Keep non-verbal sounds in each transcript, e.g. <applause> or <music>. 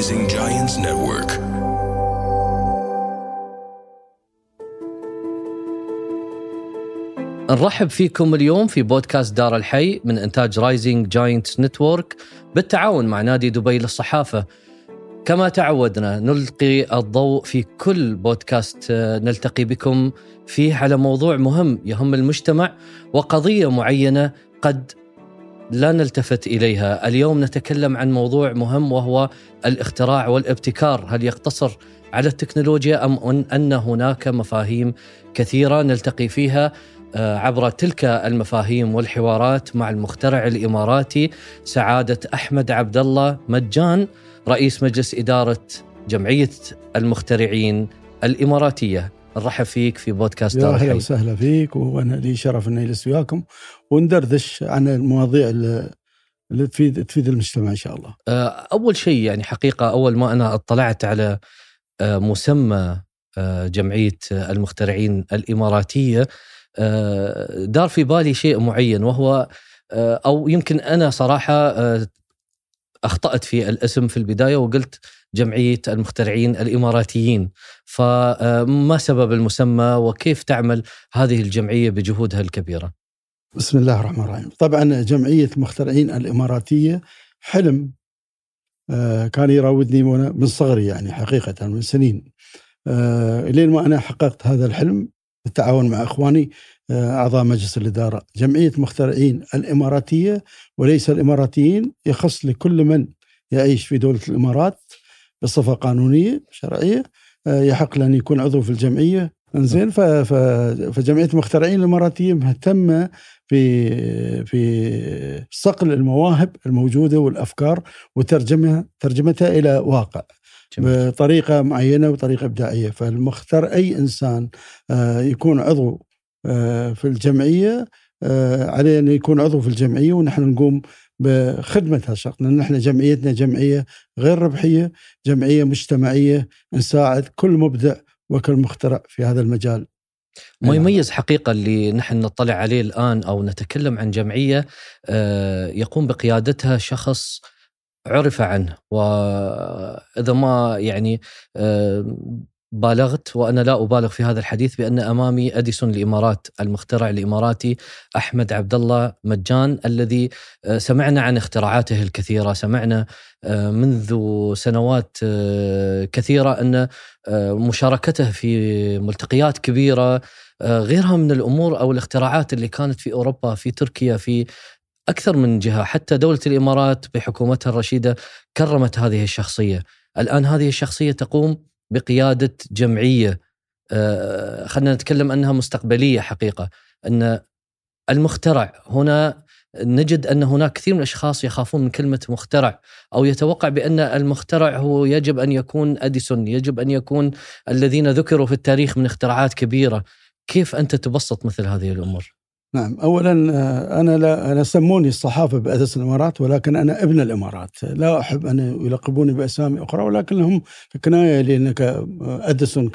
Rising Giants Network. نرحب فيكم اليوم في بودكاست دار الحي من إنتاج Rising Giants Network بالتعاون مع نادي دبي للصحافة كما تعودنا نلقي الضوء في كل بودكاست آه، نلتقي بكم فيه على موضوع مهم يهم المجتمع وقضية معينة قد لا نلتفت إليها، اليوم نتكلم عن موضوع مهم وهو الاختراع والابتكار، هل يقتصر على التكنولوجيا أم ان هناك مفاهيم كثيرة نلتقي فيها آه، عبر تلك المفاهيم والحوارات مع المخترع الإماراتي سعادة أحمد عبد الله مجان رئيس مجلس إدارة جمعية المخترعين الإماراتية. نرحب فيك في بودكاست يا أهلا. وسهلا فيك وأنا لي شرف إني اجلس وياكم وندردش عن المواضيع اللي تفيد تفيد المجتمع إن شاء الله. آه، أول شيء يعني حقيقة أول ما أنا اطلعت على آه، مسمى آه، جمعية المخترعين الإماراتية دار في بالي شيء معين وهو أو يمكن أنا صراحة أخطأت في الاسم في البداية وقلت جمعية المخترعين الإماراتيين فما سبب المسمى وكيف تعمل هذه الجمعية بجهودها الكبيرة بسم الله الرحمن الرحيم. طبعا جمعية مخترعين الإماراتية حلم آه، كان يراودني من صغري يعني حقيقة من سنين. آه، إلين ما أنا حققت هذا الحلم بالتعاون مع إخواني آه، أعضاء مجلس الإدارة. جمعية مخترعين الإماراتية وليس الإماراتيين يخص لكل من يعيش في دولة الإمارات بصفة قانونية شرعية آه، يحق له ان يكون عضو في الجمعية انزين فجمعية المخترعين الإماراتية مهتمة في في صقل المواهب الموجودة والأفكار وترجمها ترجمتها إلى واقع جميل. بطريقة معينة وطريقة إبداعية فالمختار اي إنسان آه، يكون عضو آه، في الجمعية عليه أن يكون عضو في الجمعية ونحن نقوم بخدمه هالشخص لأن نحن جمعيتنا جمعية غير ربحية جمعية مجتمعية نساعد كل مبدع وكل مخترع في هذا المجال. ما. يميز حقيقة اللي نحن نطلع عليه الآن أو نتكلم عن جمعية آه، يقوم بقيادتها شخص عرف عنه. وإذا ما يعني آه، بالغت وأنا لا أبالغ في هذا الحديث بأن أمامي أديسون الإمارات المخترع الإماراتي أحمد عبد الله مجان الذي آه، سمعنا عن اختراعاته الكثيرة سمعنا آه، منذ سنوات آه، كثيرة أن مشاركته في ملتقيات كبيرة آه، غيرها من الأمور أو الاختراعات اللي كانت في أوروبا في تركيا في أكثر من جهة. حتى دولة الإمارات بحكومتها الرشيدة كرمت هذه الشخصية. الآن هذه الشخصية تقوم بقيادة جمعية آه، خلينا نتكلم أنها مستقبلية حقيقة أن المخترع هنا نجد أن هناك كثير من الأشخاص يخافون من كلمة مخترع أو يتوقع بأن المخترع هو يجب أن يكون أديسون، يجب أن يكون الذين ذكروا في التاريخ من اختراعات كبيرة، كيف أنت تبسط مثل هذه الأمور؟ نعم. اولا آه، أنا لا أنا سموني الصحافة بأساس الإمارات ولكن أنا ابن الإمارات. لا أحب أن يلقبوني بأسامي أخرى ولكن لهم كنايه لانك اديسون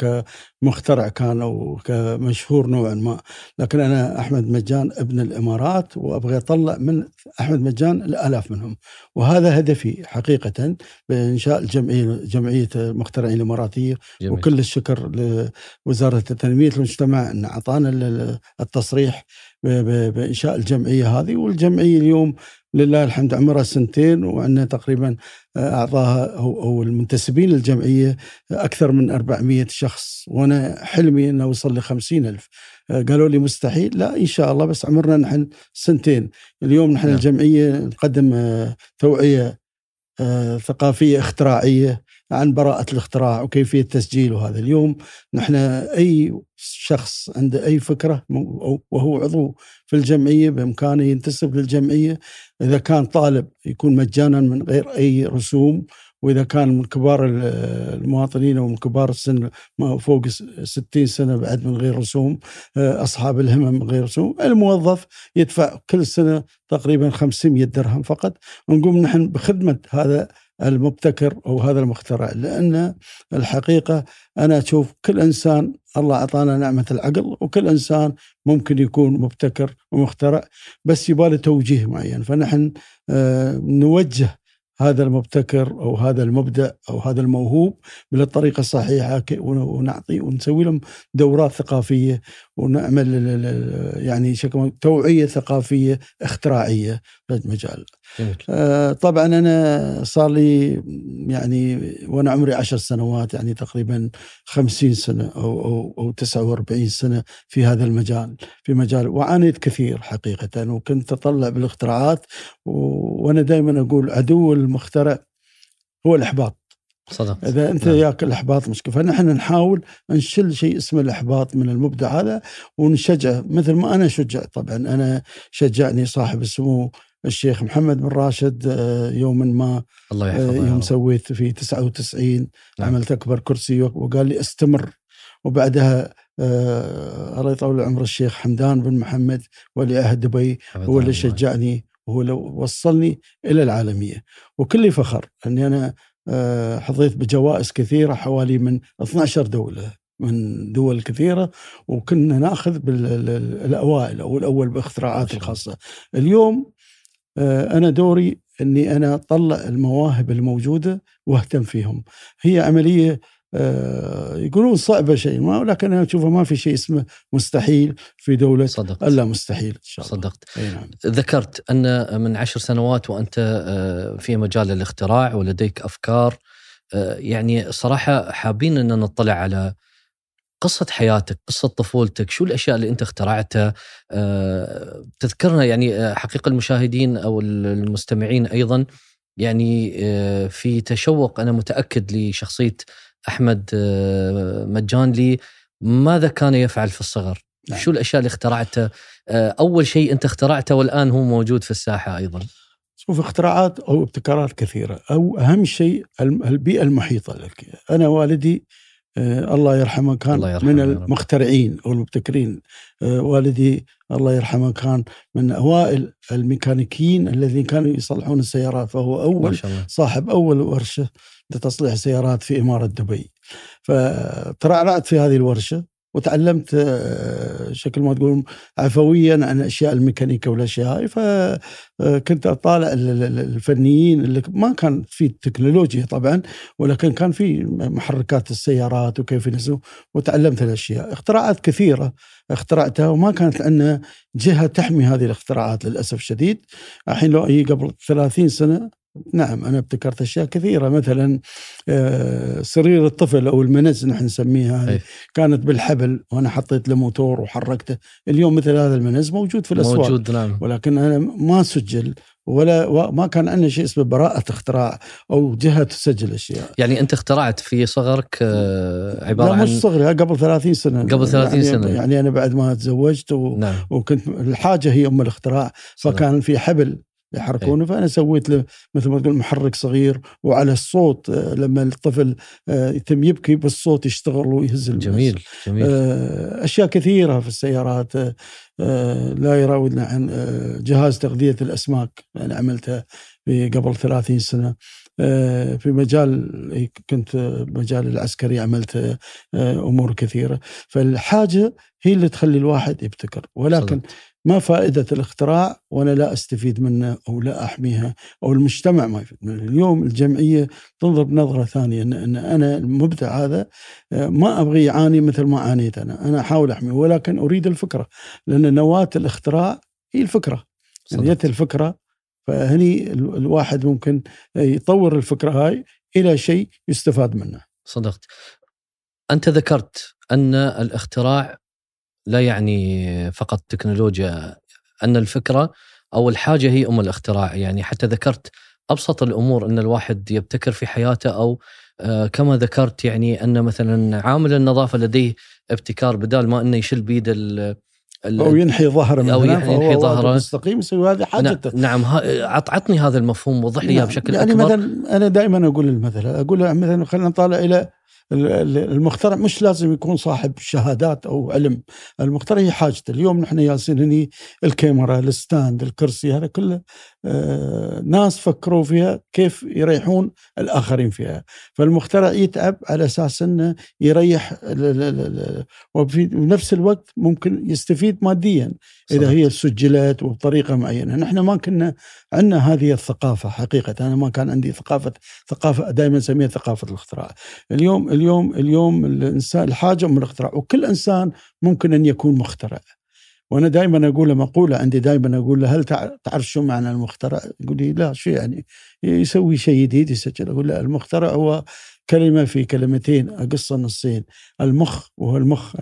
كمخترع كان أو كمشهور نوعا ما. لكن أنا أحمد مجان ابن الإمارات وأبغى أطلع من أحمد مجان الالاف منهم. وهذا هدفي حقيقه بإنشاء الجمعيه جمعية المخترعين الإماراتية. جميل. وكل الشكر لوزارة تنميه المجتمع أن أعطانا ال- التصريح. ب- ب- بإنشاء الجمعية هذه. والجمعية اليوم لله الحمد عمرها سنتين وعندنا تقريبا اعضاها أو أو المنتسبين للجمعية أكثر من 400 شخص. وأنا حلمي إنه اوصل ل 50 الف قالوا لي مستحيل. لا إن شاء الله بس عمرنا نحن سنتين. اليوم نحن نعم. الجمعية نقدم آه، توعية آه، ثقافية اختراعية. عن براءة الاختراع وكيفية تسجيل وهذا. اليوم نحن أي شخص عنده أي فكرة وهو عضو في الجمعية بإمكانه ينتسب للجمعية. إذا كان طالب يكون مجانا من غير أي رسوم وإذا كان من كبار ال- المواطنين أو من كبار السن فوق س- 60 سنة بعد من غير رسوم آه، أصحاب الهمم من غير رسوم الموظف يدفع كل سنة تقريبا 500 درهم فقط. ونقوم نحن بخدمة هذا المبتكر أو هذا المخترع لأن الحقيقة أنا أشوف كل إنسان الله أعطانا نعمة العقل وكل إنسان ممكن يكون مبتكر ومخترع بس يباله توجيه معين فنحن آه، نوجه هذا المبتكر أو هذا المبدع أو هذا الموهوب بالطريقة الصحيحة ونعطي ونسوي لهم دورات ثقافية ونعمل يعني توعية ثقافية اختراعية في المجال. آه طبعا أنا صار لي يعني وأنا عمري عشر سنوات يعني تقريبا خمسين سنة أو أو أو 49 سنة في هذا المجال في مجال وعانيت كثير حقيقه وكنت أطلع بالاختراعات وأنا دائما أقول عدو المخترع هو الإحباط. صدق إذا أنت نعم. ياك الإحباط مشكلة. فنحن نحاول نشل شيء اسمه الإحباط من المبدع هذا ونشجعه مثل ما أنا شجع طبعا أنا شجعني صاحب السمو الشيخ محمد بن راشد آه، يوما ما الله يحفظه يوم سويت في 99 نعم. عملت أكبر كرسي وقال لي استمر. وبعدها آه الله يطول عمر الشيخ حمدان بن محمد ولي عهد دبي هو اللي شجعني وهو اللي وصلني إلى العالمية. وكل فخر أني أنا آه حظيت بجوائز كثيرة حوالي من 12 دولة من دول كثيرة وكنا ناخذ بالاوائل أو الأول بإختراعات الخاصة. اليوم آه أنا دوري إني أنا أطلع المواهب الموجودة وأهتم فيهم. هي عملية آه، يقولون صعبة شيء ما ولكن أنا اشوفه ما في شيء اسمه مستحيل في دولة صدقت. إلا مستحيل إن شاء الله. صدقت. نعم. ذكرت أن من عشر سنوات وأنت آه، في مجال الاختراع ولديك أفكار آه، يعني صراحة حابين أن نطلع على قصة حياتك قصة طفولتك شو الأشياء اللي أنت اخترعتها تذكرنا يعني حقيقة المشاهدين أو المستمعين أيضا يعني في تشوق أنا متأكد لشخصية أحمد آه، مجانلي ماذا كان يفعل في الصغر؟ نعم. شو الأشياء اللي اخترعتها؟ آه، أول شيء أنت اخترعته والآن هو موجود في الساحة أيضا. شوف اختراعات أو ابتكارات كثيرة أو أهم شيء البيئة المحيطة لك. أنا والدي آه الله يرحمه كان الله يرحمه من المخترعين أو المبتكرين. آه والدي الله يرحمه كان من أوائل الميكانيكيين الذين كانوا يصلحون السيارات فهو أول صاحب أول ورشة لتصليح السيارات في إمارة دبي. فترعرعت في هذه الورشة. وتعلمت آه، شكل ما تقول عفويا عن أشياء الميكانيكا والاشياء هاي. فكنت أطالع الفنيين اللي ما كان في تكنولوجيا طبعا ولكن كان في محركات السيارات وكيف ينزلوا وتعلمت الأشياء. اختراعات كثيرة اخترعتها وما كانت عندنا جهة تحمي هذه الاختراعات للأسف الشديد. الحين لو هي قبل 30 سنة نعم أنا ابتكرت أشياء كثيرة مثلا آه، سرير الطفل أو المنز نحن نسميها. أي. كانت بالحبل وأنا حطيت له موتور وحركته. اليوم مثل هذا المنز موجود في الأسواق. موجود نعم. ولكن أنا ما سجل ولا ما كان عندنا شيء اسمه براءة اختراع أو جهة تسجل أشياء. يعني أنت اخترعت في صغرك آه، عبارة لا عن مش صغري قبل 30 سنة. قبل 30 يعني سنة. يعني أنا بعد ما تزوجت و... نعم. وكنت الحاجة هي أم الاختراع. فكان في حبل. يحركونه إيه. فأنا سويت له مثل ما تقول محرك صغير وعلى الصوت آه، لما الطفل آه، يتم يبكي بالصوت يشتغل ويهز جميل جميل. آه، أشياء كثيرة في السيارات لا يراودنا عن جهاز تغذية الأسماك أنا عملتها قبل 30 سنة. في مجال كنت مجال العسكري عملت أمور كثيرة. فالحاجة هي اللي تخلي الواحد يبتكر. ولكن صدق. ما فائدة الاختراع وأنا لا أستفيد منه أو لا أحميها أو المجتمع ما يفيد منه. اليوم الجمعية تنظر بنظرة ثانية أن, أن أنا المبدع هذا آه، ما أبغي يعاني مثل ما عانيت أنا. أنا أحاول أحميه ولكن أريد الفكرة لأن نواة الاختراع هي الفكرة. يعني الفكرة فهني الواحد ممكن يطور الفكرة هاي إلى شيء يستفاد منه. صدقت. أنت ذكرت أن الاختراع لا يعني فقط تكنولوجيا أن الفكرة أو الحاجة هي أم الاختراع. يعني حتى ذكرت أبسط الأمور أن الواحد يبتكر في حياته أو آه، كما ذكرت يعني أن مثلا عامل النظافة لديه ابتكار بدال ما إنه يشيل بيد أو ينحي ظهره من أو ينحي ظهره. مستقيم يسوي هذه حاجته. نعم عطني هذا المفهوم وضح لي اياه نعم. بشكل يعني أكبر. يعني مثلا أنا دائما أقول المثل أقول مثلا خلينا نطالع إلى المخترع مش لازم يكون صاحب شهادات أو علم. المخترع هي حاجته. اليوم نحن ياسين هني الكاميرا الستاند الكرسي هذا كله ناس فكروا فيها كيف يريحون الآخرين فيها. فالمخترع يتعب على أساس إنه يريح وفي نفس الوقت ممكن يستفيد ماديا إذا هي سجلت وبطريقة معينة. نحن ما كنا عندنا هذه الثقافة حقيقة. أنا ما كان عندي ثقافة ثقافة دائما نسميها ثقافة الاختراع. اليوم اليوم اليوم الإنسان الحاجة من الاختراع وكل إنسان ممكن أن يكون مخترع. وأنا دائما أقول له مقوله عندي دائما أقول له هل تعرف شو معنى المخترع؟ يقول لي لا شو يعني؟ يسوي شيء جديد يسجل أقول له المخترع هو كلمة في كلمتين اقصها نصين المخ وهو المخ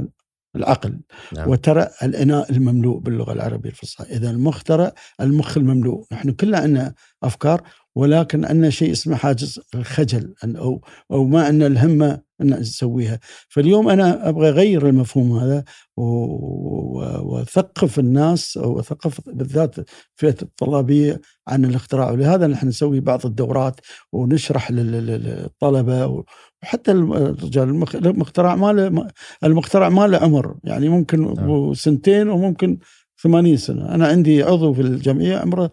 العقل نعم. وترى الإناء المملوء باللغة العربية الفصحى إذا المخترع المخ المملوء نحن كلنا عندنا أفكار ولكن عندنا شيء اسمه حاجز الخجل أو أو ما عندنا الهمه أن نسويها. فاليوم أنا أبغى أغير المفهوم هذا وأثقف الناس أو أثقف بالذات فئة الطلابية عن الاختراع. ولهذا نحن نسوي بعض الدورات ونشرح للطلبة وحتى الرجال. المخترع ما له المخترع ما له عمر. يعني ممكن نعم. سنتين وممكن 80 سنة. أنا عندي عضو في الجمعية عمره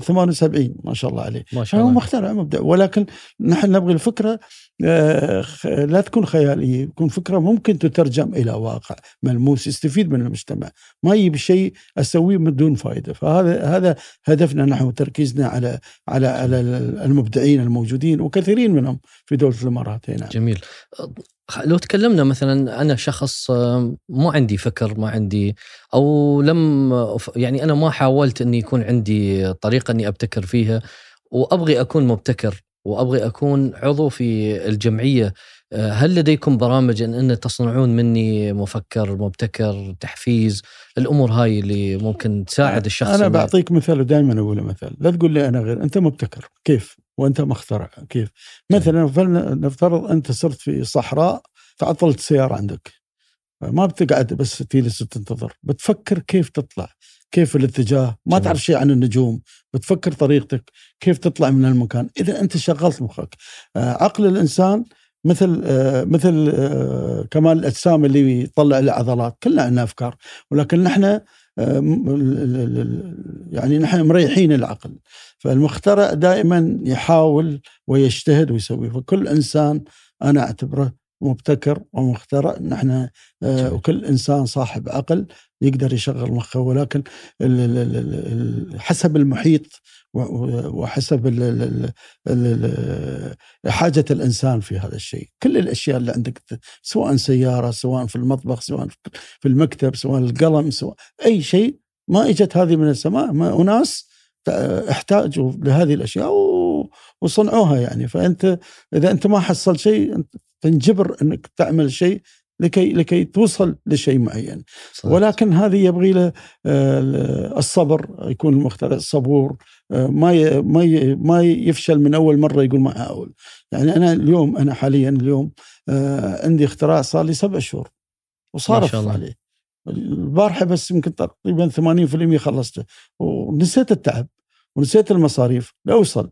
78 آه، ما شاء الله عليه. ما شاء الله. هو مخترع مبدع ولكن نحن نبغي الفكرة آه، لا تكون خيالية تكون فكرة ممكن تترجم إلى واقع ملموس يستفيد من المجتمع. ما يجيب شيء أسويه من دون فائده فهذا هذا هدفنا نحن تركيزنا على على على المبدعين الموجودين وكثيرين منهم في دولة الإمارات هنا. جميل. لو تكلمنا مثلا أنا شخص مو عندي فكر ما عندي أو لم يعني أنا ما حاولت إني يكون عندي طريقة إني أبتكر فيها وأبغي أكون مبتكر وأبغي أكون عضو في الجمعية. هل لديكم برامج إن, إن تصنعون مني مفكر مبتكر تحفيز؟ الأمور هاي اللي ممكن تساعد الشخص أنا بعطيك مثال ودائما أقول مثال. لا تقول لي أنا غير أنت مبتكر. كيف؟ وأنت مخترع. كيف؟ مثلا نفترض أنت صرت في صحراء تعطلت سيارة عندك. ما بتقعد بس تجلس وتنتظر. بتفكر كيف تطلع. كيف الاتجاه؟ ما تعرف شيء عن النجوم. بتفكر طريقتك. كيف تطلع من المكان؟ إذا أنت شغلت مخك. آه، عقل الإنسان مثل آه، مثل آه، كمال الأجسام اللي يطلع له عضلات. كلنا عندنا أفكار. ولكن نحن يعني نحن مريحين العقل. فالمخترع دائما يحاول ويجتهد ويسوي. فكل إنسان أنا أعتبره مبتكر ومخترع. نحن آه، وكل إنسان صاحب عقل يقدر يشغل مخه ولكن حسب المحيط وحسب حاجة الإنسان في هذا الشيء. كل الأشياء اللي عندك سواء سيارة سواء في المطبخ سواء في المكتب سواء القلم سواء أي شيء ما إجت هذه من السماء ما أناس احتاجوا لهذه الأشياء وصنعوها يعني. فأنت إذا أنت ما حصل شيء تنجبر أنك تعمل شيء لكي لكي توصل لشيء معين. صحيح. ولكن هذه يبغي له آه، الصبر يكون المخترع صبور آه، ما ما ما يفشل من أول مرة يقول ما احاول يعني أنا اليوم أنا حاليا اليوم آه، عندي اختراع صار لي سبع شهور وصارف عليه. البارحة بس يمكن تقريبا 80% خلصته. ونسيت التعب ونسيت المصاريف. لاوصل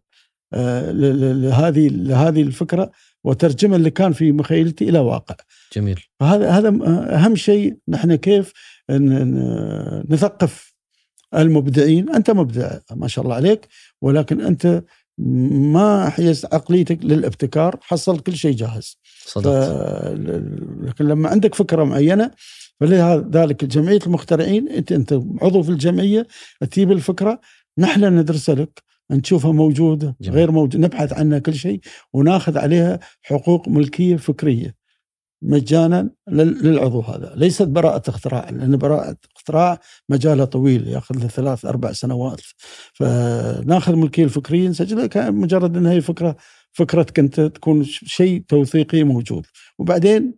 لهذه لهذه الفكرة. وترجمة اللي كان في مخيلتي إلى واقع. جميل. فهذا هذا أهم شيء نحن كيف نثقف المبدعين، أنت مبدع ما شاء الله عليك ولكن أنت ما حيزت عقليتك للابتكار حصل كل شيء جاهز. صدقت. لكن لما عندك فكرة معينة فلذلك جمعية المخترعين انت أنت عضو في الجمعية تجيب الفكرة نحن ندرسها لك نشوفها موجودة جميل. غير موجودة. نبحث عنها كل شيء وناخذ عليها حقوق ملكية فكرية مجانا للعضو هذا. ليست براءة اختراع لأن براءة اختراع مجالها طويل يأخذ له ثلاث أربع سنوات. فناخذ الملكية الفكرية نسجلها مجرد أنها هي فكرة فكرتك أنت تكون شيء توثيقي موجود. وبعدين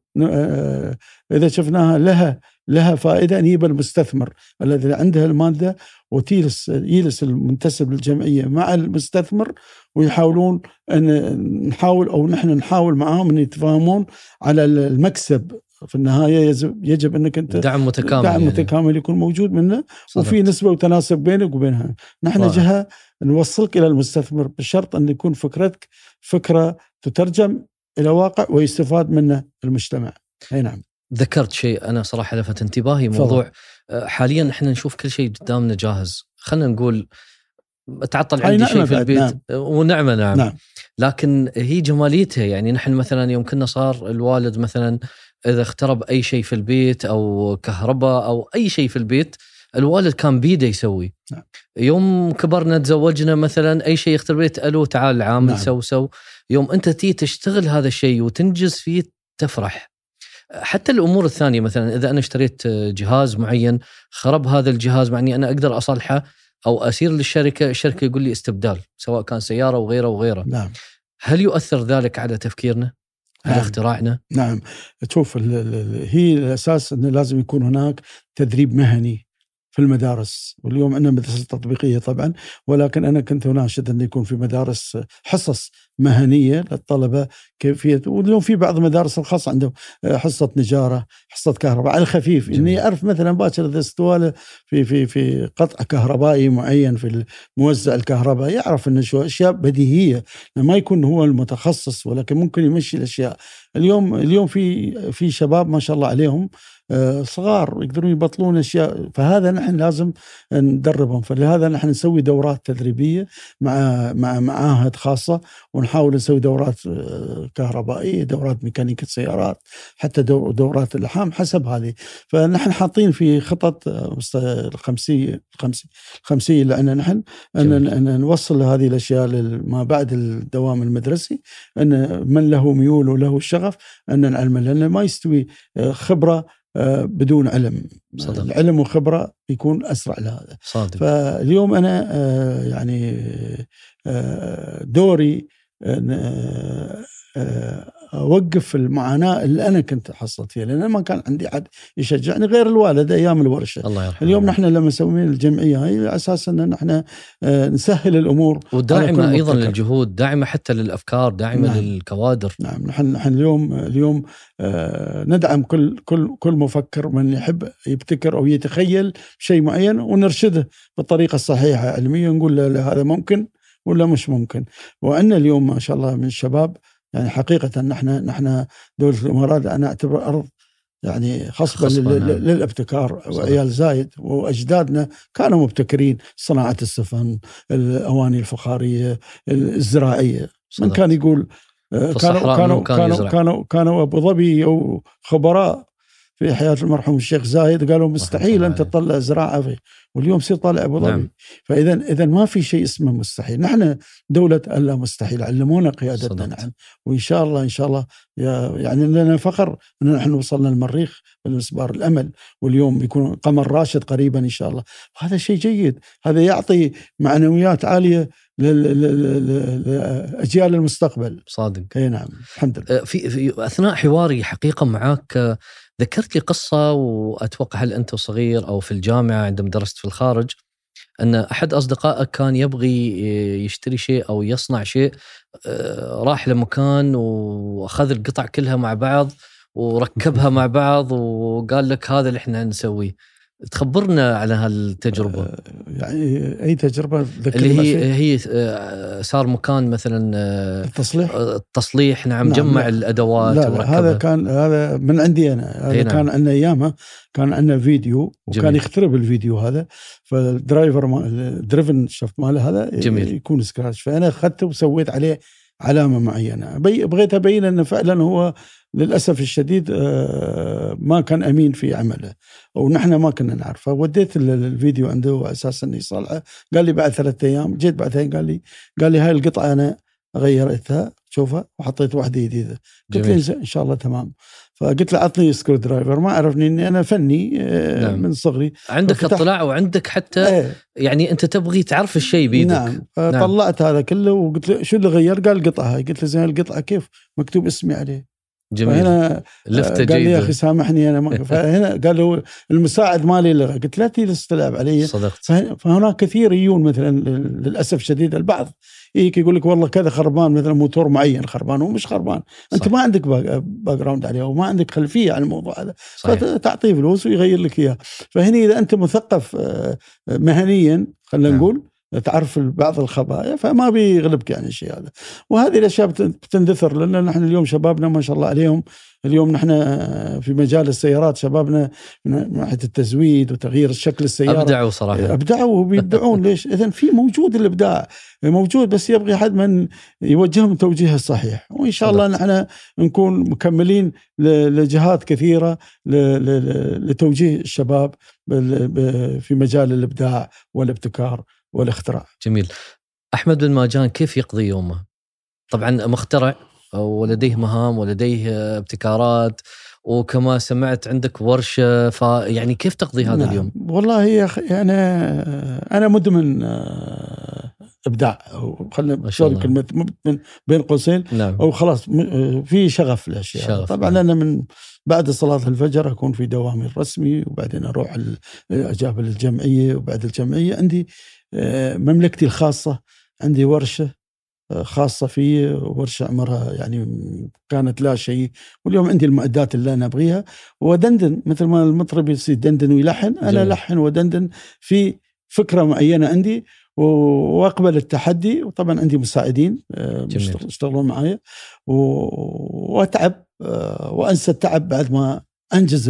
إذا شفناها لها لها فائدة نجيب المستثمر الذي عنده المادة وتجلس يجلس المنتسب للجمعية مع المستثمر ويحاولون أن نحاول أو نحن نحاول معاهم أن يتفاهمون على المكسب في النهاية يجب, يجب أنك أنت دعم متكامل دعم يعني. متكامل يكون موجود منه صدق. وفي نسبة وتناسب بينك وبينها نحن واحد. جهة نوصلك إلى المستثمر بشرط أن يكون فكرتك فكرة تترجم إلى واقع ويستفاد منه المجتمع أي نعم ذكرت شيء أنا صراحة لفت انتباهي. موضوع آه، حاليا إحنا نشوف كل شيء قدامنا جاهز خلينا نقول تعطل عندي شيء في البيت نعم. ونعمة نعم. نعم لكن هي جماليتها يعني نحن مثلا يوم كنا صار الوالد مثلا إذا اخترب أي شيء في البيت أو كهرباء أو أي شيء في البيت الوالد كان بيده يسوي نعم. يوم كبرنا تزوجنا مثلا أي شيء يخترب البيت ألو تعال عامل. نعم. so so يوم أنت تي تشتغل هذا الشيء وتنجز فيه تفرح. حتى الأمور الثانية مثلا إذا أنا اشتريت جهاز معين خرب هذا الجهاز معني أنا أقدر أصلحه أو أسير للشركة الشركة يقول لي استبدال سواء كان سيارة وغيره وغيره. نعم. هل يؤثر ذلك على تفكيرنا؟ على نعم. اختراعنا؟ نعم. شوف هي الأساس إنه لازم يكون هناك تدريب مهني. في المدارس. واليوم عندنا مدرسة تطبيقية طبعا ولكن أنا كنت اناشد انه يكون في مدارس حصص مهنية للطلبة كيفية. واليوم في بعض المدارس الخاصة عندهم حصة نجارة حصة كهرباء. على الخفيف جميل. يعرف مثلا باكر إذا استوالة في في في قطع كهربائي معين في موزع الكهرباء يعرف انه شو أشياء بديهية. ما يكون هو المتخصص ولكن ممكن يمشي الأشياء. اليوم اليوم في في شباب ما شاء الله عليهم آه، صغار يقدرون يبطلون أشياء فهذا نحن لازم ندربهم. فلهذا نحن نسوي دورات تدريبية مع مع معاهد خاصة ونحاول نسوي دورات آه، كهربائية دورات ميكانيكا سيارات حتى دو- دورات اللحام حسب هذه. فنحن حاطين في خطط آه، الخمسيه الخمسيه الخمسيه عندنا نحن أن نوصل هذه الأشياء ما بعد الدوام المدرسي أن من له ميول وله شغف أن نعلمه لأن ما يستوي آه، خبرة آه، بدون علم. صدق. العلم وخبره يكون أسرع لهذا. صادق. فاليوم أنا آه، يعني آه، دوري أوقف المعاناة اللي أنا كنت حصلت فيها لأن ما كان عندي حد يشجعني غير الوالد أيام الورشة. الله يرحمه. اليوم نحن لما نسوي الجمعية هاي على أساس إن نحن آه، نسهل الأمور. وداعمة أيضا مبتكر. للجهود داعمة حتى للأفكار داعمة نعم. للكوادر. نعم نحن نحن اليوم اليوم آه، ندعم كل كل كل مفكر من يحب يبتكر أو يتخيل شيء معين ونرشده بالطريقة الصحيحة علميا نقول له هذا ممكن. ولا مش ممكن وعندنا اليوم ما شاء الله من الشباب يعني حقيقة نحن نحن دولة الإمارات أنا أعتبر أرض يعني خصبة، نعم. للابتكار. وعيال زايد وأجدادنا كانوا مبتكرين صناعة السفن الأواني الفخارية الزراعية من صدق. كان يقول آه، كانوا كانوا كانوا؟ كانوا كانوا أبو ظبي أو خبراء في حياة المرحوم الشيخ زايد قالوا مستحيل الله ان عليه. تطلع زراعة في واليوم يصير طالع أبو ظبي. نعم. فاذا اذا ما في شيء اسمه مستحيل. نحن دولة الا مستحيل. علمونا قيادتنا. نحن. وإن شاء الله إن شاء الله يعني لنا فخر أن نحن وصلنا المريخ بالمسبار الأمل. واليوم بيكون قمر راشد قريبا إن شاء الله. وهذا شيء جيد. هذا يعطي معنويات عالية لأجيال المستقبل. صادق. أي نعم. الحمد لله. آه، في, في أثناء حواري حقيقة معاك آه، ذكرت لي قصة وأتوقع هل أنت صغير أو في الجامعة عندما درست في الخارج أن أحد أصدقائك كان يبغي يشتري شيء أو يصنع شيء آه، راح لمكان وأخذ القطع كلها مع بعض وركبها مع بعض وقال لك هذا اللي إحنا نسويه. تخبرنا على هالتجربة آه، يعني أي تجربة اللي هي؟ هي آه، صار مكان مثلا آه، التصليح التصليح نعم, نعم، جمع لا. الأدوات لا, لا هذا كان هذا من عندي أنا هذا نعم. كان عندنا أيامها كان عندنا فيديو وكان جميل. يخترب الفيديو هذا فال driver ما- ال driven shaft ماله هذا جميل. يكون scratch فأنا أخذته وسويت عليه علامة معينة بغيت أبين انه فعلا هو للأسف الشديد آه، ما كان أمين في عمله ونحن ما كنا نعرفه. وديت ال- الفيديو عنده على أساس انه يصلحه قال لي بعد ثلاثة أيام جيت بعد ثلاثة قال لي قال لي هاي القطعة أنا غيرتها شوفها وحطيت واحدة جديدة. قلت له. إن شاء الله تمام. فقلت له عطني screwdriver ما عرفني إني أنا فني آه، نعم. من صغري. عندك اطلاع وعندك حتى إيه. يعني أنت تبغي تعرف الشيء بيدك. نعم. فطلعت هذا كله وقلت له شو اللي غير؟ قال القطعة هاي. قلت له زين القطعة كيف؟ مكتوب اسمي عليه. جميل. فهنا لفته قال لي يا أخي جيده سامحني أنا ما <laughs> فهنا قال له المساعد مالي لغى قلت لا تجي تستلعب علي. صدقت. فه- فهناك كثير يجون مثلا للأسف شديد البعض يجيك يقول لك والله كذا خربان مثلا موتور معين خربان هو مش خربان أنت صح. ما عندك background عليه وما عندك خلفية عن الموضوع هذا. فتعطيه فلوس ويغير لك إياه. فهنا إذا أنت مثقف آه، مهنيا خلينا نعم. نقول تعرف بعض الخبايا فما بيغلبك يعني الشيء هذا. وهذه الأشياء بتندثر لأن نحن اليوم شبابنا ما شاء الله عليهم. اليوم نحن في مجال السيارات شبابنا من ناحية التزويد وتغيير شكل السيارة. أبدعوا صراحة. أبدعوا وبيبدعون <laughs> ليش؟ اذا في موجود الإبداع. موجود بس يبغي حد من يوجههم التوجيه الصحيح وإن شاء الله نحن نكون مكملين لجهات كثيرة لتوجيه الشباب في مجال الإبداع والابتكار. والاختراع. جميل. أحمد بن ماجان كيف يقضي يومه؟ طبعا مخترع ولديه مهام ولديه ابتكارات وكما سمعت عندك ورشة فيعني كيف تقضي هذا نعم. اليوم؟ والله يا أخي أنا أنا مدمن إبداع خلينا نقول كلمة مدمن بين قوسين نعم. أو خلاص في شغف الاشياء شغف. طبعا أنا من بعد صلاة الفجر أكون في دوامي الرسمي وبعدين أروح اجابل الجمعية وبعد الجمعية عندي مملكتي الخاصة عندي ورشة خاصة في ورشة عمرها يعني كانت لا شيء واليوم عندي المعدات اللي أنا أبغيها. ودندن مثل ما المطرب يدندن ويلحن. أنا ألحن ودندن في فكرة معينة عندي وأقبل التحدي. وطبعا عندي مساعدين آه، يشتغلون معي وأتعب آه، وأنسى التعب بعد ما أنجز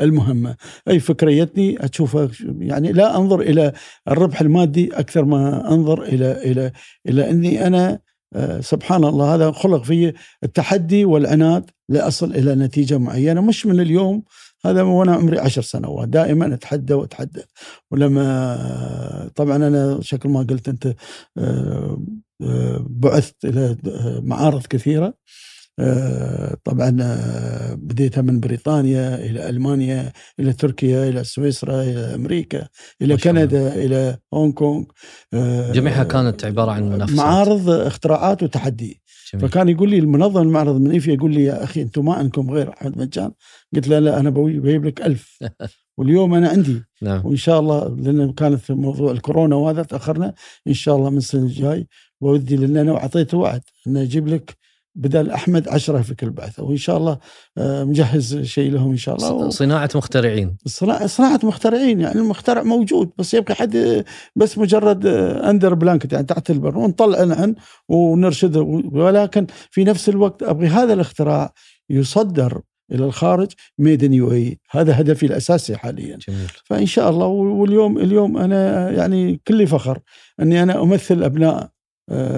المهمة. أي فكره جتني اشوفها يعني لا أنظر إلى الربح المادي أكثر ما أنظر إلى إلى إلى أني أنا آه، سبحان الله هذا خلق في التحدي والعناد لاصل إلى نتيجة معينة. مش من اليوم هذا وأنا عمري عشر سنوات. دائما أتحدى واتحدى ولما طبعا أنا شكل ما قلت أنت آه، آه، بعثت إلى معارض كثيرة. طبعا آه، بديتها من بريطانيا إلى ألمانيا إلى تركيا إلى سويسرا إلى أمريكا إلى كندا إلى هونغ كونغ. آه، جميعها كانت عبارة عن منافسات. معارض اختراعات وتحدي. جميل. فكان يقول لي المنظم المعرض من إيفيا يقول لي يا أخي أنتم ما عندكم غير أحمد مجان. قلت له لا أنا بجيب لك ألف. <laughs> واليوم أنا عندي. نعم. وإن شاء الله لأن كانت موضوع الكورونا وهذا تأخرنا إن شاء الله من السنة الجاي ودي لأن أنا أعطيته وعد انه أجيب لك بدل أحمد عشرة في كل بعثة وإن شاء الله آه، مجهز شيء لهم إن شاء الله صناعة مخترعين. صناعة مخترعين يعني المخترع موجود بس يبقى حد بس مجرد under blanket يعني تحت البر ونطلع نحن ونرشده ولكن في نفس الوقت أبغي هذا الاختراع يصدر إلى الخارج made in UAE هذا هدفي الأساسي حاليا. جميل. فإن شاء الله واليوم اليوم أنا يعني كلي فخر إني أنا أمثل أبناء آه،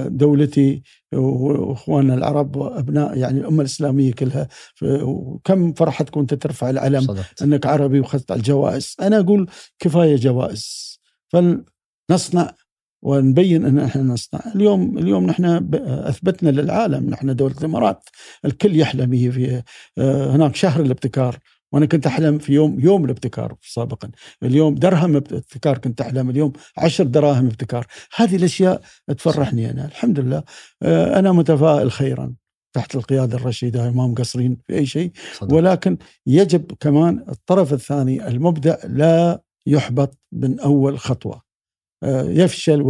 دولتي وإخواننا العرب وأبناء يعني الأمة الإسلامية كلها. وكم فرحتك وانت ترفع العلم صدقت. أنك عربي واخذت الجوائز. أنا أقول كفاية جوائز. فلنصنع ونبين أن إحنا نصنع. اليوم اليوم نحن أثبتنا للعالم نحن دولة الإمارات. الكل يحلم في آه، هناك شهر الابتكار. وأنا كنت أحلم في يوم يوم الابتكار سابقا. اليوم درهم ابتكار كنت أحلم اليوم عشر دراهم ابتكار. هذه الأشياء تفرحني أنا الحمد لله. آه، أنا متفائل خيرا تحت القيادة الرشيدة ما مقصرين في أي شيء. صدق. ولكن يجب كمان الطرف الثاني المبدع لا يحبط من أول خطوة. آه، يفشل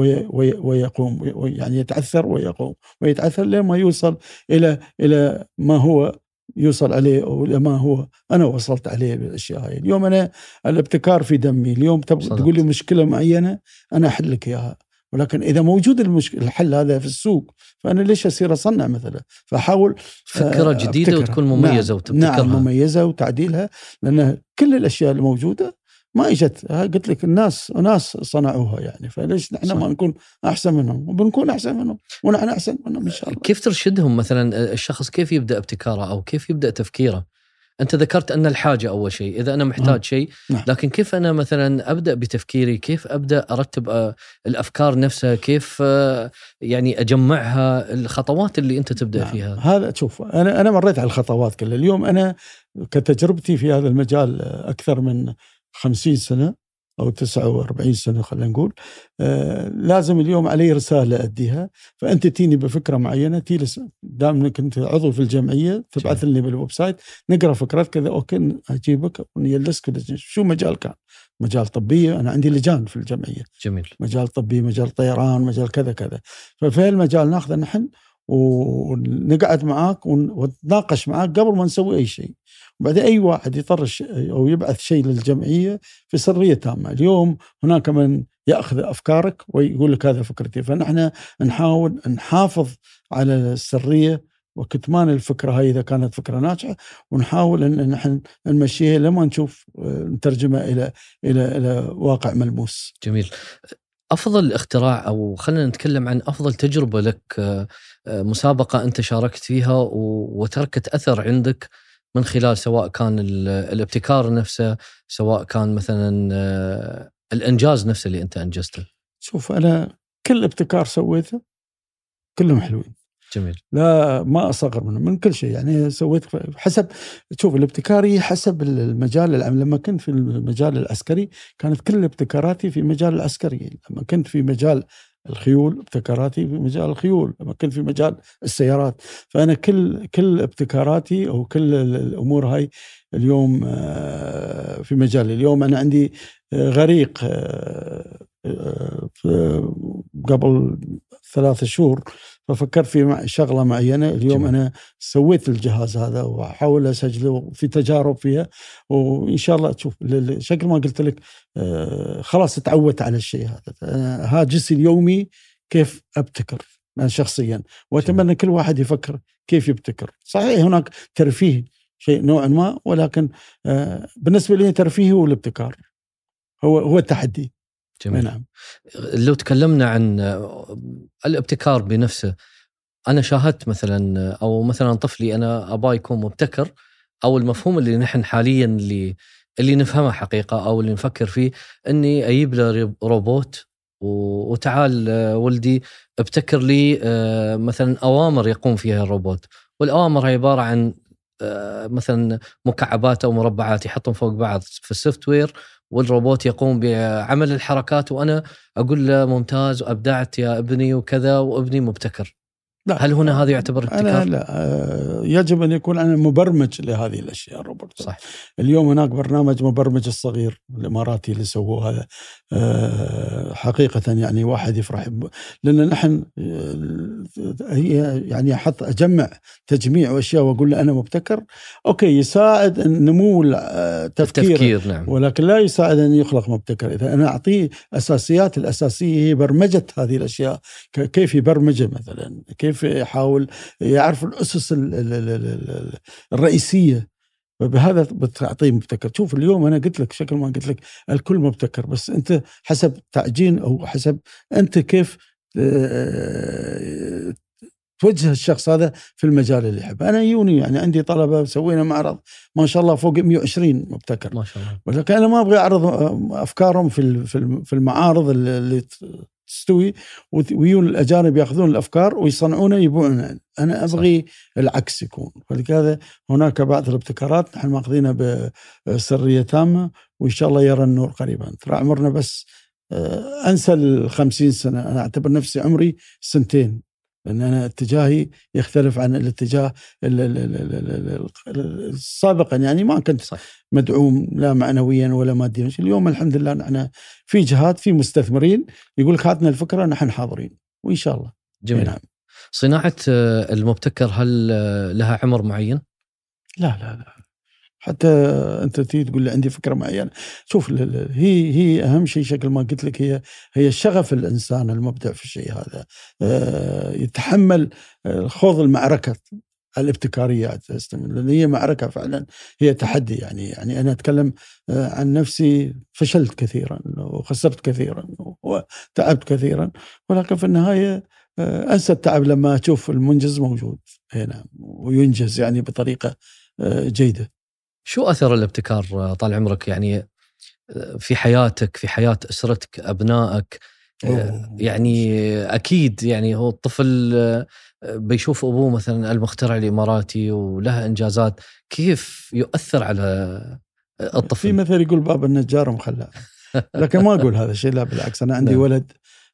ويقوم يعني يتعثر ويقوم ويتعثر لما يوصل إلى إلى ما هو يوصل عليه أو ما هو. أنا وصلت عليه بالأشياء هاي. اليوم أنا الابتكار في دمي. اليوم تقول لي مشكلة معينة أنا أحل لك إياها. ولكن إذا موجود المشكلة الحل هذا في السوق فأنا ليش أصير أصنع مثلا؟ فأحاول فكرة جديدة وتكون مميزة نعم. وتبتكرها. نعم مميزة وتعديلها لأن كل الأشياء الموجودة ما اجت قلت لك الناس ناس صنعوها يعني فليش نحن ما نكون أحسن منهم؟ وبنكون أحسن منهم ونحن أحسن منهم إن شاء الله. كيف ترشدهم مثلا الشخص كيف يبدأ ابتكاره أو كيف يبدأ تفكيره؟ أنت ذكرت أن الحاجة أول شيء إذا أنا محتاج نعم. شيء نعم. لكن كيف أنا مثلا أبدأ بتفكيري؟ كيف أبدأ أرتب آه، الأفكار نفسها؟ كيف آه، يعني أجمعها؟ الخطوات اللي أنت تبدأ نعم. فيها. هذا شوف أنا أنا مريت على الخطوات كلها. اليوم أنا كتجربتي في هذا المجال أكثر من 50 سنة أو 49 سنة خلينا نقول. آه لازم اليوم علي رسالة أديها. فأنت تيني بفكرة معينة تي دام إنك أنت عضو في الجمعية تبعث لي بال website نقرأ فكرتك كذا okay أجيبك ونجلسك شو مجال كان؟ مجال طبية أنا عندي لجان في الجمعية. جميل. مجال طبي مجال طيران مجال كذا كذا. ففي المجال ناخذه نحن ونقعد معاك ونتناقش معاك قبل ما نسوي أي شيء وبعدين أي واحد يطرش أو يبعث شيء للجمعية في سرية تامة، اليوم هناك من يأخذ أفكارك ويقول لك هذا فكرتي فنحن نحاول نحافظ على السرية وكتمان الفكرة هاي إذا كانت فكرة ناجحة ونحاول إن نحن نمشيها لما نشوف آه، نترجمها إلى إلى إلى واقع ملموس. جميل. أفضل اختراع أو خلينا نتكلم عن أفضل تجربة لك آه، آه، مسابقة أنت شاركت فيها وتركت أثر عندك من خلال سواء كان الابتكار نفسه سواء كان مثلا الإنجاز نفسه اللي أنت أنجزته. شوف أنا كل ابتكار سويته كلهم حلوين. جميل. لا ما أصغر منه من كل شيء. يعني سويت حسب شوف الابتكاري حسب المجال. العام لما كنت في المجال العسكري كانت كل ابتكاراتي في مجال العسكري. لما كنت في مجال الخيول ابتكاراتي في مجال الخيول. لما كنت في مجال السيارات. فأنا كل كل ابتكاراتي أو كل الأمور هاي اليوم آه، في مجالي. اليوم أنا عندي غريق آه، آه، قبل ثلاثة شهور. ففكرت في شغلة معينة. اليوم جميل. أنا سويت الجهاز هذا وأحاول أسجله في تجارب فيها. وإن شاء الله تشوف شكل ما قلت لك آه، خلاص تعودت على الشيء هذا. هاجسي اليومي كيف أبتكر أنا شخصيا. وأتمنى كل واحد يفكر كيف يبتكر. صحيح هناك ترفيه شيء نوعا ما ولكن آه، بالنسبة لي ترفيه هو الابتكار. هو هو التحدي. جميل. نعم. لو تكلمنا عن الابتكار بنفسه أنا شاهدت مثلا أو مثلا طفلي أنا اباه يكون مبتكر أو المفهوم اللي نحن حاليا اللي اللي نفهمه حقيقة أو اللي نفكر فيه إني أجيب له روبوت وتعال ولدي ابتكر لي آه، مثلا أوامر يقوم فيها الروبوت. والأوامر هي عبارة عن آه، مثلا مكعبات أو مربعات يحطهم فوق بعض في ال software والروبوت يقوم بعمل الحركات وأنا أقول له ممتاز وأبدعت يا ابني وكذا وابني مبتكر. لا. هل هنا هذا يعتبر ابتكار؟ أنا لا آه، يجب أن يكون أنا مبرمج لهذه الأشياء روبوت صح اليوم هناك برنامج مبرمج الصغير الإماراتي اللي سووه هذا آه، حقيقة يعني واحد يفرح لأن نحن آه، هي يعني أحط أجمع تجميع وأشياء وأقول له أنا مبتكر أوكي يساعد نمو التفكير التفكير نعم. ولكن لا يساعد أن يخلق مبتكر. إذا أنا أعطيه أساسيات الأساسية هي برمجة هذه الأشياء. كيف يبرمجها مثلا؟ كيف كيف يحاول يعرف الأسس الرئيسية. فبهذا بتعطيه مبتكر. شوف اليوم أنا قلت لك شكل ما قلت لك الكل مبتكر بس أنت حسب تعجين أو حسب أنت كيف آه، توجه الشخص هذا في المجال اللي يحبه. أنا يوني يعني عندي طلبة سوينا معرض ما شاء الله فوق 120 مبتكر. ما شاء الله. ولكن أنا ما أبغى أعرض أفكارهم في في المعارض اللي تستوي ويجون الأجانب يأخذون الأفكار ويصنعونها يبيعونها أنا أبغي صح. العكس يكون. فلهذا هناك بعض الابتكارات نحن ماخذينها بسرية تامة وإن شاء الله يرى النور قريبا. ترى عمرنا بس آه، أنسى ال 50 سنة. أنا أعتبر نفسي عمري سنتين. لأن أنا اتجاهي يختلف عن الاتجاه سابقا. يعني ما كنت صح. مدعوم لا معنويا ولا ماديا. اليوم الحمد لله نحن في جهات في مستثمرين. يقول هاتنا الفكرة نحن حاضرين. وإن شاء الله. جميل. نعم. صناعة المبتكر هل لها عمر معين؟ لا لا لا. حتى أنت تقول لي عندي فكرة معينة. شوف هي هي أهم شيء شكل ما قلت لك هي هي شغف الإنسان المبدع في الشيء هذا. آه، يتحمل آه، خوض المعركه الابتكاريات لأن هي معركة فعلا هي تحدي يعني يعني أنا أتكلم آه، عن نفسي فشلت كثيرا وخسرت كثيرا وتعبت كثيرا. ولكن في النهاية أنسى التعب لما أشوف المنجز موجود هنا وينجز يعني بطريقة جيدة. شو أثر الابتكار طال عمرك يعني في حياتك في حياة أسرتك أبنائك أوه. يعني أكيد يعني هو الطفل بيشوف أبوه مثلا المخترع الإماراتي وله إنجازات كيف يؤثر على الطفل في مثل يقول باب النجار مخلع لكن ما أقول هذا الشيء لا بالعكس أنا عندي نعم. ولد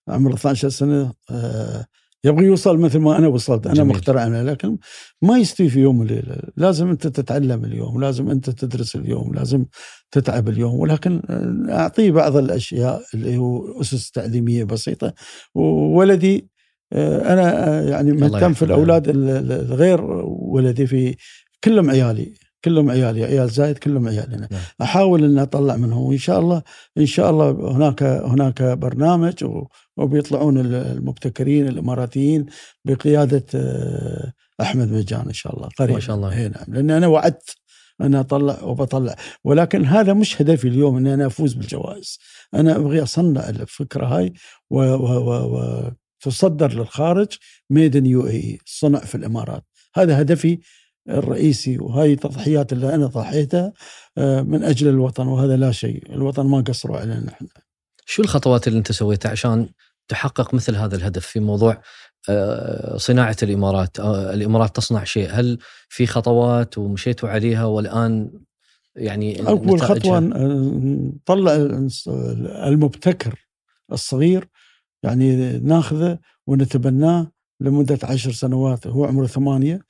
عمره 12 سنة آه، يبغى يوصل مثل ما أنا وصلت. أنا. مخترع أنا لكن ما يستوي في يوم وليلة. لازم أنت تتعلم اليوم لازم أنت تدرس اليوم لازم تتعب اليوم. ولكن أعطيه بعض الأشياء اللي هو أسس تعليمية بسيطة. وولدي آه، أنا آه، يعني مهتم في الأولاد الغير ولدي في كلهم عيالي. كلهم عيالي عيال زايد كلهم عيالنا نعم. أحاول ان أطلع منهم وإن شاء الله إن شاء الله هناك هناك برنامج وبيطلعون ال- المبتكرين الإماراتيين بقيادة آه، أحمد مجان إن شاء الله. قريبا ما شاء الله. اي نعم لأن أنا وعدت أن أطلع وبطلع. ولكن هذا مش هدفي اليوم ان أنا أفوز بالجوائز. أنا أبغي أصنع الفكرة هاي و, و, و, و تصدر للخارج ميدن يو اي صنع في الإمارات. هذا هدفي الرئيسي وهاي التضحيات اللي أنا ضحيتها آه، من أجل الوطن وهذا لا شيء الوطن ما قصروا علينا نحن شو الخطوات اللي أنت سويتها عشان تحقق مثل هذا الهدف في موضوع آه، صناعة الإمارات آه، الإمارات تصنع شيء هل في خطوات ومشيتوا عليها والآن يعني؟ خطوة ن- نطلع المبتكر الصغير يعني ناخذه ونتبناه لمدة عشر سنوات هو عمره ثمانية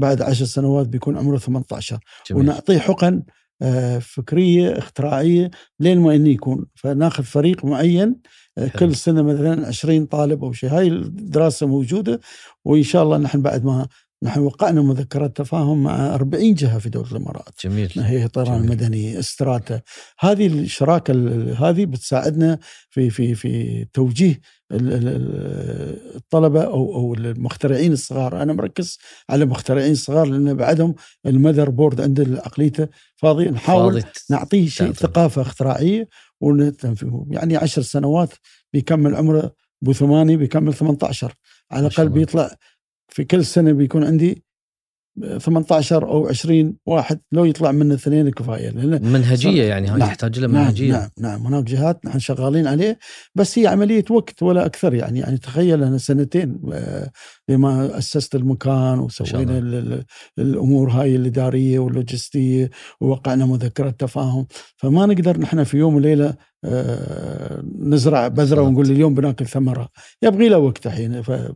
بعد عشر سنوات بيكون عمره 18 جميل. ونعطيه حقن آه، فكرية اختراعية لين ما إنه يكون فناخذ فريق معين آه، حلو. كل سنة مثلا 20 طالب أو شيء هاي الدراسة موجودة وإن شاء الله نحن بعد ما نحن وقعنا مذكرات تفاهم مع 40 جهة في دولة الإمارات. جميل هي الطيران جميل. المدني استراتا. هذه الشراكة ال- هذه بتساعدنا في في في توجيه ال- ال- ال- الطلبة أو أو المخترعين الصغار. أنا مركز على مخترعين صغار لأن بعدهم المذر بورد عند عقليته فاضي. نحاول فاضي. نعطيه شيء تعطي. ثقافة اختراعية ونتنفذه يعني عشر سنوات بيكمل عمره ثماني بيكمل 18 على الأقل. بيطلع في كل سنة بيكون عندي 18 أو 20 واحد لو يطلع منه اثنين كفاية. لأن منهجية يعني هاي نعم. تحتاج لها نعم منهجية. نعم نعم. هناك جهات نحن شغالين عليه بس هي عملية وقت ولا أكثر يعني. يعني تخيل أنا سنتين آه، لما أسست المكان وسوينا ال- ال- الأمور هاي الإدارية واللوجستية ووقعنا مذكرة تفاهم. فما نقدر نحن في يوم وليلة نزرع بذرة. ونقول اليوم بناكل ثمرة. يبغي له وقت ف-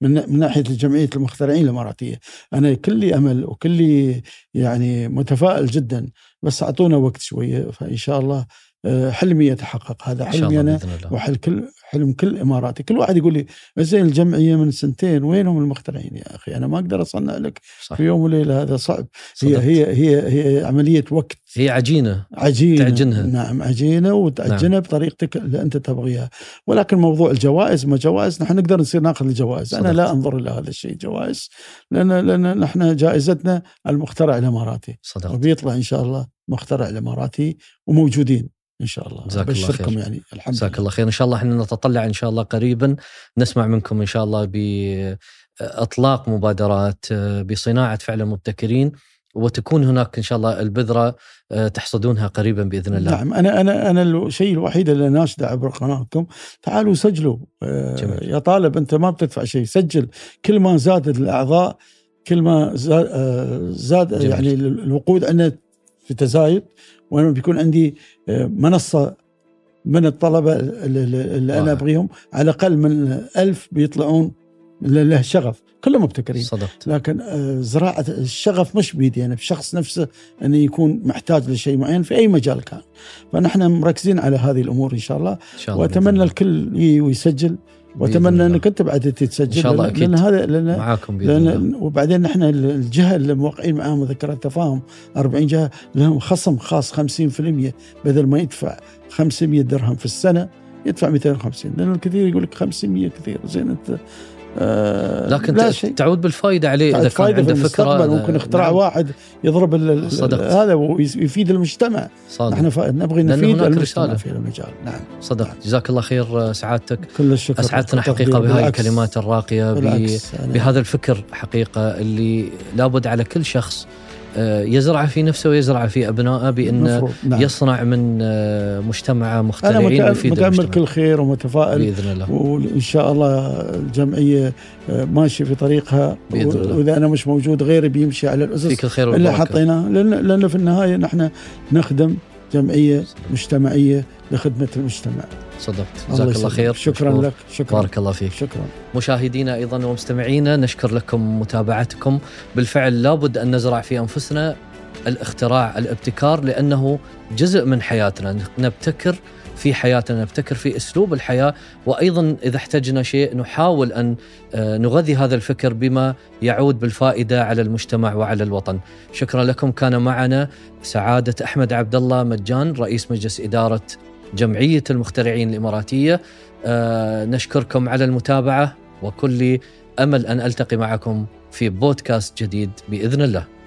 من من ناحية جمعيه المخترعين الإماراتية. أنا كلي أمل وكلي يعني متفائل جدا. بس أعطونا وقت شوية فإن شاء الله آه، حلمي يتحقق. هذا حلمي أنا وحل كل حلم كل إماراتي. كل واحد يقول لي زين الجمعية من سنتين وينهم المخترعين؟ يا أخي أنا ما أقدر أصنع لك صح. في يوم وليلة هذا صعب. هي صدقت. هي هي هي عملية وقت. هي عجينة. عجينة. تعجنها. نعم عجينة وتعجنها نعم. بطريقتك اللي أنت تبغيها. ولكن موضوع الجوائز ما جوائز نحن نقدر نصير ناخذ الجوائز. أنا صدقت. لا أنظر إلى هذا الشيء جوائز لأن لأن نحن جائزتنا المخترع الإماراتي. صدقت. وبيطلع إن شاء الله مخترع الإماراتي وموجودين. إن شاء الله. جزاك الله خير. يعني الحمد جزاك لله. الله خير. إن شاء الله إحنا نتطلع إن شاء الله قريبا. نسمع منكم إن شاء الله باطلاق مبادرات آه، بصناعة فعلا مبتكرين وتكون هناك إن شاء الله البذرة آه، تحصدونها قريبا بإذن الله. نعم. أنا أنا أنا الشيء الوحيد اللي ناشدة عبر قناتكم. تعالوا سجلوا. آه، جميل. يا طالب أنت ما بتدفع شيء. سجل. كل ما زادت الأعضاء كل ما زاد, آه، زاد جميل. يعني الوقود عندنا في تزايد. وأنا بيكون عندي آه، منصة من الطلبة اللي, أنا. أبغيهم. على الأقل من ألف بيطلعون له شغف. كلهم مبتكرين. صدقت. لكن آه، زراعة الشغف مش بيدي. أنا بشخص نفسه أنه يكون محتاج لشيء معين في أي مجال كان. فنحن مركزين على هذه الأمور إن شاء الله. إن شاء الله وأتمنى. الكل يجي ويسجل. الله. أنك أنت بعد تتسجل إن شاء الله لأن- أكيد. لأن هذا لأن معاكم الله لأن وبعدين نحن الجهة اللي موقعين معاها مذكرات تفاهم 40 جهة لهم خصم خاص 50% بدل ما يدفع 500 درهم في السنة يدفع 250 لأن الكثير يقول لك 500 كثير زين أنت آه لكن لا شيء. تعود بالفايدة عليه إذا كان عنده فكرة ممكن اختراع نعم، واحد يضرب صدقت. هذا ويفيد المجتمع. صادق. نحن ف- نبغي نفيد المجتمع رسالة. في المجال. نعم. صدق. جزاك الله خير آه، سعادتك. كل الشكر أسعدتنا. حقيقة بهاي الكلمات الراقية ب- بهذا الفكر حقيقة اللي لابد على كل شخص آه، يزرعه في نفسه ويزرعه في أبنائه بأن. نعم. يصنع من آه، مجتمعه أنا متأ- ويفيد متأمل كل خير ومتفائل بإذن الله وإن شاء الله الجمعية آه، ماشية في طريقها بإذن الله. وإذا أنا مش موجود غيري بيمشي على الأسس فيك الخير اللي والبركه حطيناه لأن لأن في النهاية نحن نخدم جمعية مجتمعية لخدمة المجتمع. صدقت جزاك الله. خير. شكرا مشكور. لك. شكرا. بارك الله فيك. شكرا. مشاهدينا أيضا ومستمعينا نشكر لكم متابعتكم. بالفعل لابد أن نزرع في أنفسنا الاختراع الابتكار لأنه جزء من حياتنا. نبتكر في حياتنا نبتكر في أسلوب الحياة وأيضا إذا احتجنا شيء نحاول أن آه، نغذي هذا الفكر بما يعود بالفائدة على المجتمع وعلى الوطن. شكرا لكم كان معنا سعادة أحمد عبد الله مجان رئيس مجلس إدارة جمعية المخترعين الإماراتية. آه، نشكركم على المتابعة وكل أمل أن ألتقي معكم في بودكاست جديد بإذن الله.